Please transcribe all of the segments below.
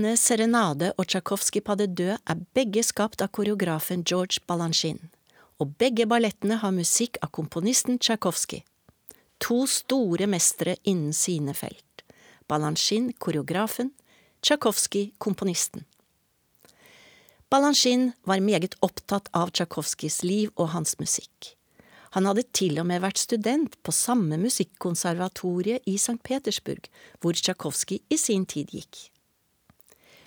Ballettene Serenade og Tsjajkovskij pas de er begge skapt av koreografen George Balanchine, og begge ballettene har musikk av komponisten Tsjajkovskij. To store mestere innen sine felt. Balanchine, koreografen, Tsjajkovskij, komponisten. Balanchine var meget opptatt av Tsjajkovskijs liv og hans musikk. Han hadde til og med vært student på samme musikkonservatoriet i St. Petersburg, hvor Tsjajkovskij i sin tid gikk.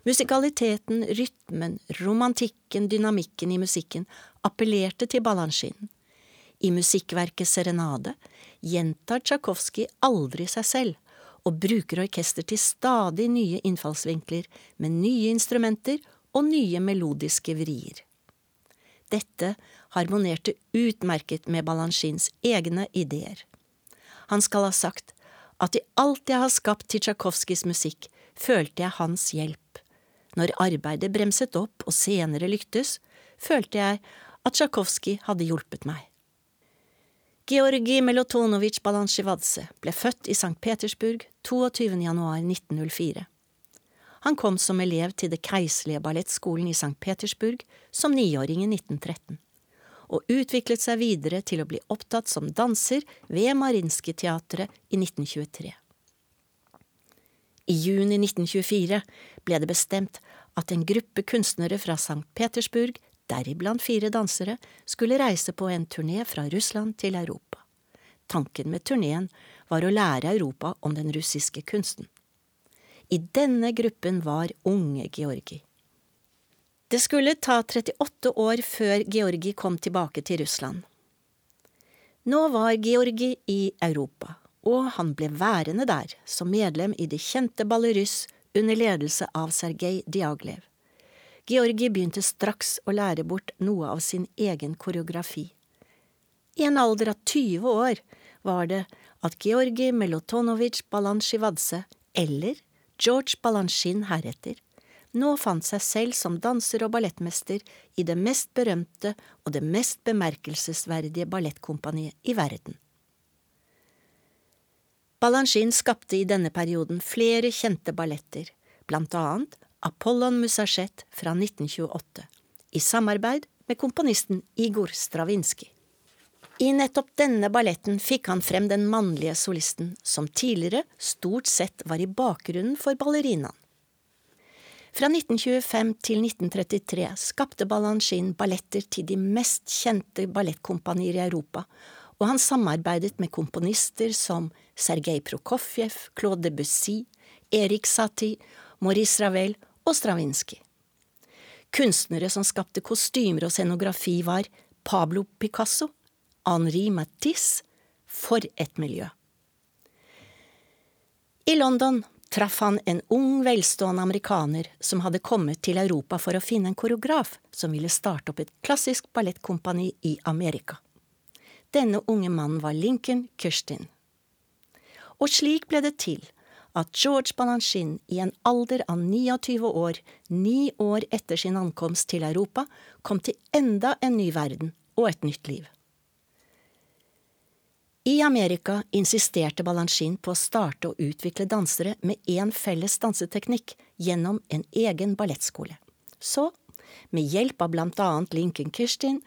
Musikaliteten, rytmen, romantikken, dynamikken i musikken appellerte til Balanchine. I musikkverket Serenade gjentar Tsjajkovskij aldri seg selv, og bruker orkester til stadig nye innfallsvinkler med nye instrumenter og nye melodiske vrier. Dette harmonerte utmerket med Balanchins egne ideer. Han skal ha sagt at i alt jeg har skapt til Tsjajkovskijs musikk, følte jeg hans hjelp. Når arbeidet bremset opp og senere lyktes, følte jeg at Tsjajkovskij hadde hjulpet meg. Georgi Melotonovitsj Balantsjivadze ble født i St. Petersburg 22. januar 1904. Han kom som elev til Det keiserlige ballettskolen i St. Petersburg som niåring i 1913, og utviklet seg videre til å bli opptatt som danser ved Marinskij-teatret i 1923. I juni 1924 ble det bestemt at en gruppe kunstnere fra St. Petersburg deriblant fire dansere, skulle reise på en turné fra Russland til Europa. Tanken med turneen var å lære Europa om den russiske kunsten. I denne gruppen var unge Georgi. Det skulle ta 38 år før Georgi kom tilbake til Russland. Nå var Georgi i Europa, og han ble værende der som medlem i det kjente Balleruss under ledelse av Sergej Diaglev. Georgi begynte straks å lære bort noe av sin egen koreografi. I en alder av 20 år var det at Georgi Melotonovic Balansjivadze, eller George Balansjin heretter, nå fant seg selv som danser og ballettmester i det mest berømte og det mest bemerkelsesverdige ballettkompaniet i verden. Balanchine skapte i denne perioden flere kjente balletter, blant annet Apollon Musachet fra 1928, i samarbeid med komponisten Igor Stravinskij. I nettopp denne balletten fikk han frem den mannlige solisten, som tidligere stort sett var i bakgrunnen for ballerinaen. Fra 1925 til 1933 skapte Balanchine balletter til de mest kjente ballettkompanier i Europa, og han samarbeidet med komponister som Sergej Prokofjev, Claude Debussy, Erik Satie, Maurice Ravel og Stravinskij. Kunstnere som skapte kostymer og scenografi, var Pablo Picasso, Henri Matisse For et miljø! I London traff han en ung, velstående amerikaner som hadde kommet til Europa for å finne en koreograf som ville starte opp et klassisk ballettkompani i Amerika. Denne unge mannen var Lincoln Kirstin. Og slik ble det til at George Balanchine i en alder av 29 år, ni år etter sin ankomst til Europa, kom til enda en ny verden og et nytt liv. I Amerika insisterte Balanchine på å starte og utvikle dansere med én felles danseteknikk gjennom en egen ballettskole. Så, med hjelp av blant annet Lincoln Kirstin,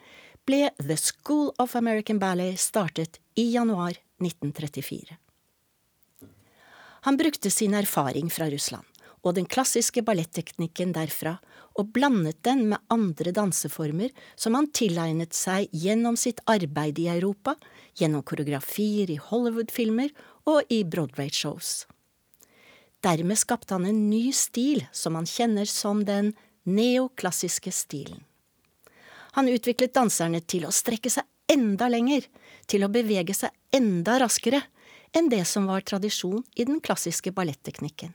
ble The School of American Ballet startet i januar 1934. Han brukte sin erfaring fra Russland og den klassiske balletteknikken derfra, og blandet den med andre danseformer som han tilegnet seg gjennom sitt arbeid i Europa, gjennom koreografier i Hollywood-filmer og i Broadway-shows. Dermed skapte han en ny stil som han kjenner som den neoklassiske stilen. Han utviklet danserne til å strekke seg enda lenger, til å bevege seg enda raskere, enn det som var tradisjon i den klassiske balletteknikken.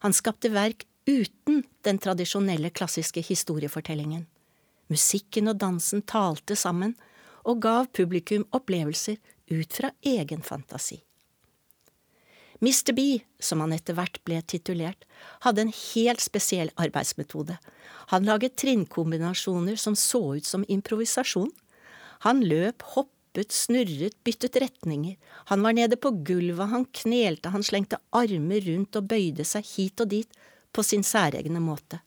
Han skapte verk uten den tradisjonelle klassiske historiefortellingen. Musikken og dansen talte sammen og gav publikum opplevelser ut fra egen fantasi. Mr. B, som han etter hvert ble titulert, hadde en helt spesiell arbeidsmetode. Han laget trinnkombinasjoner som så ut som improvisasjon. Han løp, hoppet, snurret, byttet retninger, han var nede på gulvet, han knelte, han slengte armer rundt og bøyde seg hit og dit, på sin særegne måte.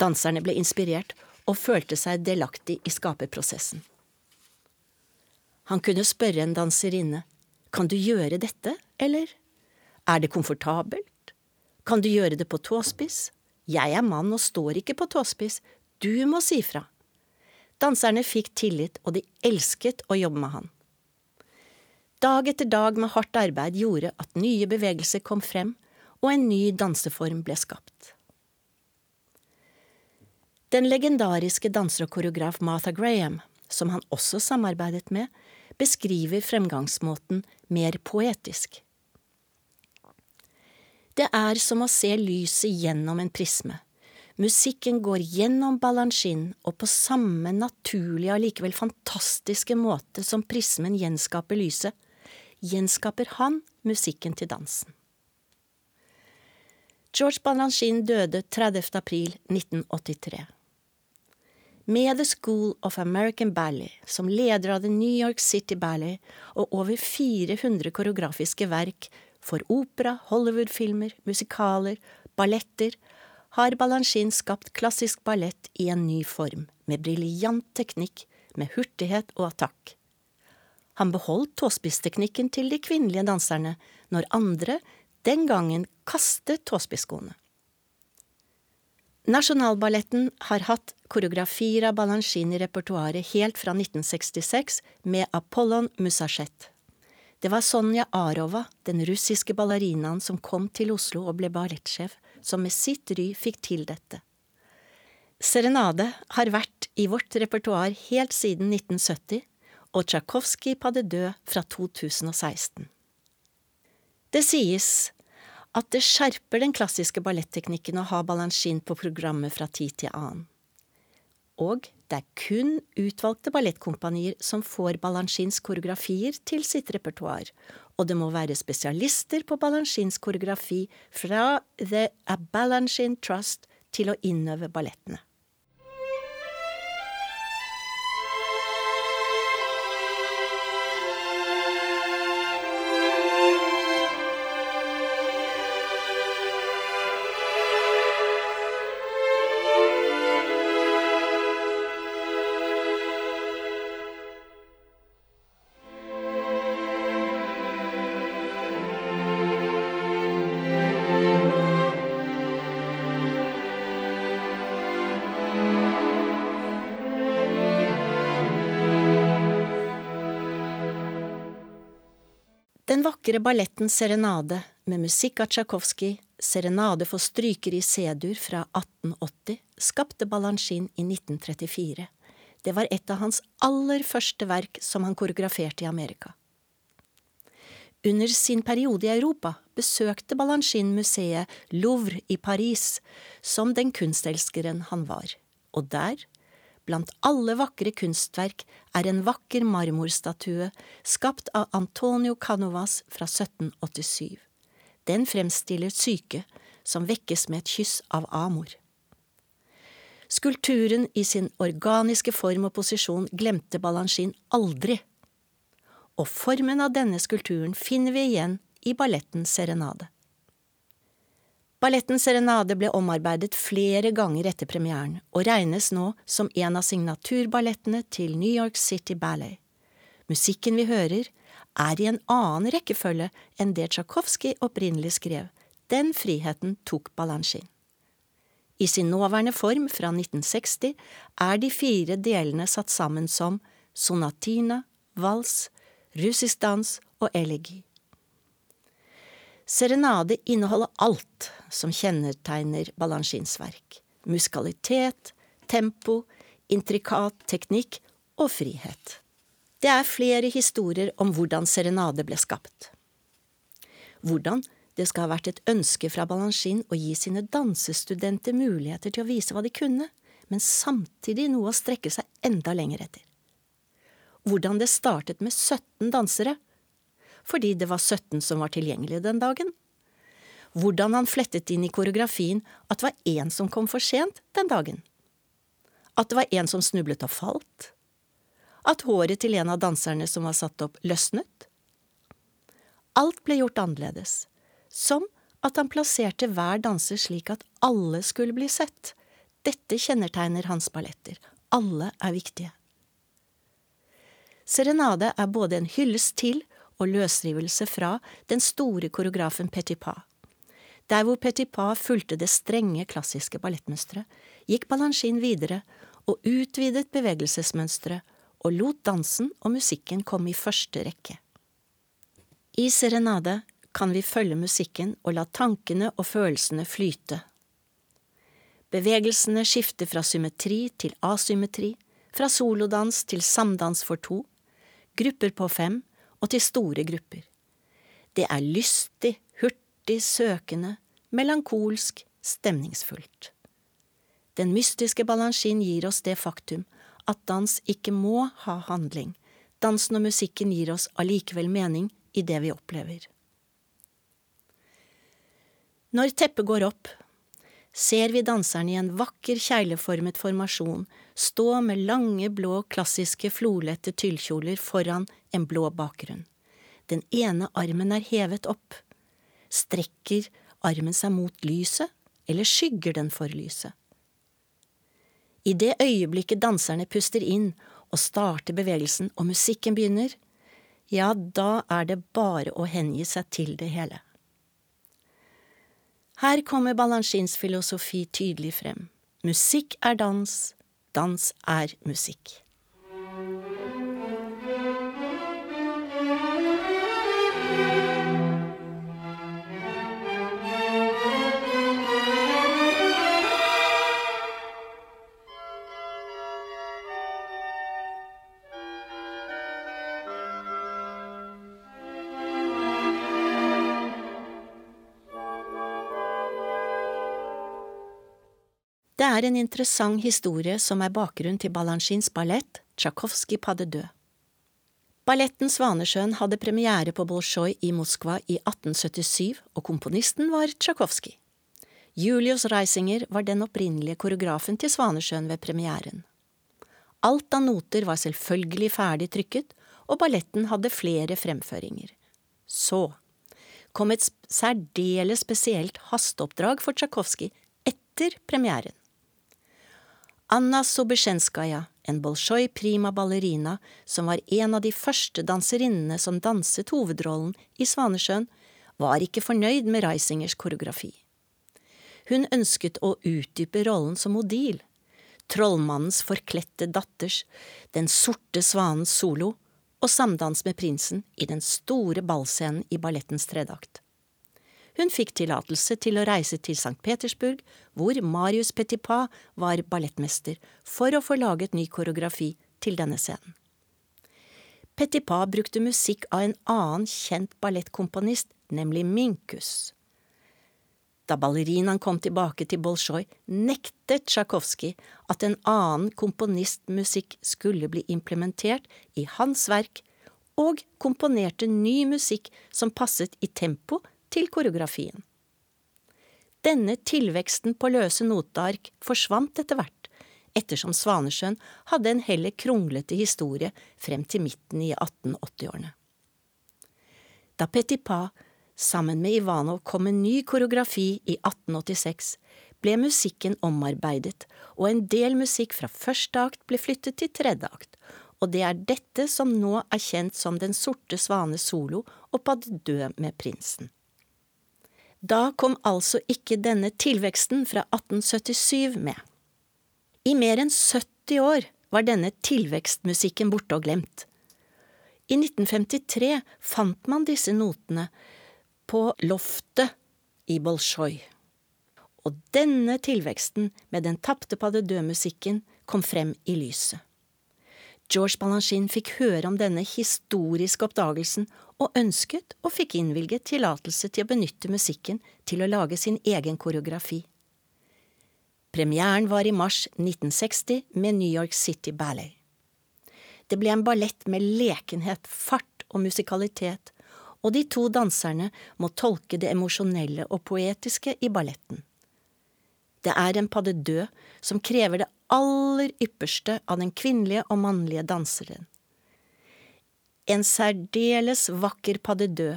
Danserne ble inspirert og følte seg delaktig i skaperprosessen. Han kunne spørre en danserinne, kan du gjøre dette, eller? Er det komfortabelt? Kan du gjøre det på tåspiss? Jeg er mann og står ikke på tåspiss, du må si fra. Danserne fikk tillit, og de elsket å jobbe med han. Dag etter dag med hardt arbeid gjorde at nye bevegelser kom frem, og en ny danseform ble skapt. Den legendariske danser og koreograf Martha Graham, som han også samarbeidet med, beskriver fremgangsmåten mer poetisk. Det er som å se lyset gjennom en prisme. Musikken går gjennom balansjen, og på samme naturlige og likevel fantastiske måte som prismen gjenskaper lyset, gjenskaper han musikken til dansen. George Balanchine døde 30. april 1983 med The School of American Ballet som leder av The New York City Ballet og over 400 koreografiske verk for opera, Hollywood-filmer, musikaler, balletter, har Balanchine skapt klassisk ballett i en ny form, med briljant teknikk, med hurtighet og attakk. Han beholdt tåspissteknikken til de kvinnelige danserne, når andre den gangen kastet tåspisskoene. Nasjonalballetten har hatt koreografier av Balanchine i repertoaret helt fra 1966 med Apollon Musachet. Det var Sonja Arova, den russiske ballerinaen som kom til Oslo og ble ballettsjef, som med sitt ry fikk til dette. Serenade har vært i vårt repertoar helt siden 1970, og Tsjajkovskij Padde Død fra 2016. Det sies at det skjerper den klassiske balletteknikken å ha Balanchine på programmet fra tid til annen. Og det er kun utvalgte ballettkompanier som får Balanchines koreografier til sitt repertoar, og det må være spesialister på Balanchines koreografi fra The Balanchine Trust til å innøve ballettene. Den vakre balletten Serenade med musikk av Tsjajkovskij, Serenade for strykere i C-dur fra 1880, skapte Balanchine i 1934. Det var et av hans aller første verk som han koreograferte i Amerika. Under sin periode i Europa besøkte Balanchine museet Louvre i Paris, som den kunstelskeren han var, og der Blant alle vakre kunstverk er en vakker marmorstatue skapt av Antonio Canovas fra 1787. Den fremstiller syke som vekkes med et kyss av Amor. Skulpturen i sin organiske form og posisjon glemte Balanchine aldri, og formen av denne skulpturen finner vi igjen i balletten Serenade. Balletten Serenade ble omarbeidet flere ganger etter premieren, og regnes nå som en av signaturballettene til New York City Ballet. Musikken vi hører, er i en annen rekkefølge enn det Tsjajkovskij opprinnelig skrev. Den friheten tok Balanchine. I sin nåværende form fra 1960 er de fire delene satt sammen som sonatina, vals, russisk dans og elegi. Serenade inneholder alt som kjennetegner Balanchins verk. Muskalitet, tempo, intrikat teknikk og frihet. Det er flere historier om hvordan Serenade ble skapt. Hvordan det skal ha vært et ønske fra Balanchine å gi sine dansestudenter muligheter til å vise hva de kunne, men samtidig noe å strekke seg enda lenger etter. Hvordan det startet med 17 dansere, fordi det var 17 som var tilgjengelige den dagen. Hvordan han flettet inn i koreografien at det var én som kom for sent den dagen. At det var en som snublet og falt. At håret til en av danserne som var satt opp, løsnet. Alt ble gjort annerledes, som at han plasserte hver danser slik at alle skulle bli sett. Dette kjennetegner hans balletter. Alle er viktige. Serenade er både en hyllest til og løsrivelse fra den store koreografen Petipa. Der hvor Petipa fulgte det strenge, klassiske ballettmønsteret, gikk Balanchine videre og utvidet bevegelsesmønsteret og lot dansen og musikken komme i første rekke. I Serenade kan vi følge musikken og la tankene og følelsene flyte. Bevegelsene skifter fra symmetri til asymmetri, fra solodans til samdans for to, grupper på fem og til store grupper. Det er lystig, hurtig, søkende, melankolsk, stemningsfullt. Den mystiske balansjen gir oss det faktum at dans ikke må ha handling. Dansen og musikken gir oss allikevel mening i det vi opplever. Når teppet går opp, ser vi danserne i en vakker kjegleformet formasjon stå med lange, blå, klassiske flolette tyllkjoler foran en blå bakgrunn. Den ene armen er hevet opp. Strekker armen seg mot lyset, eller skygger den for lyset? I det øyeblikket danserne puster inn og starter bevegelsen og musikken begynner, ja, da er det bare å hengi seg til det hele. Her kommer Balanchins filosofi tydelig frem. Musikk er dans, dans er musikk. Det er en interessant historie som er bakgrunn til Balanchins ballett Tsjajkovskij pas deux. Balletten Svanesjøen hadde premiere på Bolsjoj i Moskva i 1877, og komponisten var Tsjajkovskij. Julius Reisinger var den opprinnelige koreografen til Svanesjøen ved premieren. Alt av noter var selvfølgelig ferdig trykket, og balletten hadde flere fremføringer. Så kom et særdeles spesielt hasteoppdrag for Tsjajkovskij etter premieren. Anna Sobesjenskaja, en bolsjoj prima ballerina som var en av de første danserinnene som danset hovedrollen i Svanesjøen, var ikke fornøyd med Reisingers koreografi. Hun ønsket å utdype rollen som Odile, trollmannens forkledte datters, Den sorte svanens solo og samdans med prinsen i den store ballscenen i ballettens tredje hun fikk tillatelse til å reise til St. Petersburg, hvor Marius Petipa var ballettmester, for å få laget ny koreografi til denne scenen. Petipa brukte musikk av en annen kjent ballettkomponist, nemlig Minkus. Da ballerinaen kom tilbake til Bolsjoj, nektet Tsjajkovskij at en annen komponistmusikk skulle bli implementert i hans verk, og komponerte ny musikk som passet i tempo til koreografien. Denne tilveksten på løse noteark forsvant etter hvert, ettersom Svanesjøen hadde en heller kronglete historie frem til midten i 1880-årene. Da Petit Pas sammen med Ivanov kom med ny koreografi i 1886, ble musikken omarbeidet, og en del musikk fra første akt ble flyttet til tredje akt, og det er dette som nå er kjent som Den sorte svane solo og Pas de med prinsen. Da kom altså ikke denne tilveksten fra 1877 med. I mer enn 70 år var denne tilvekstmusikken borte og glemt. I 1953 fant man disse notene på loftet i Bolsjoj. Og denne tilveksten med den tapte pas de musikken kom frem i lyset. George Balanchine fikk høre om denne historiske oppdagelsen og ønsket og fikk innvilget tillatelse til å benytte musikken til å lage sin egen koreografi. Premieren var i mars 1960 med New York City Ballet. Det ble en ballett med lekenhet, fart og musikalitet, og de to danserne må tolke det emosjonelle og poetiske i balletten. Det er en pas deux som krever det aller ypperste av den kvinnelige og mannlige danseren. En særdeles vakker pas de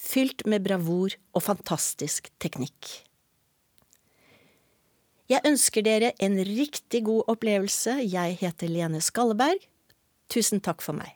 fylt med bravur og fantastisk teknikk. Jeg ønsker dere en riktig god opplevelse. Jeg heter Lene Skalleberg. Tusen takk for meg.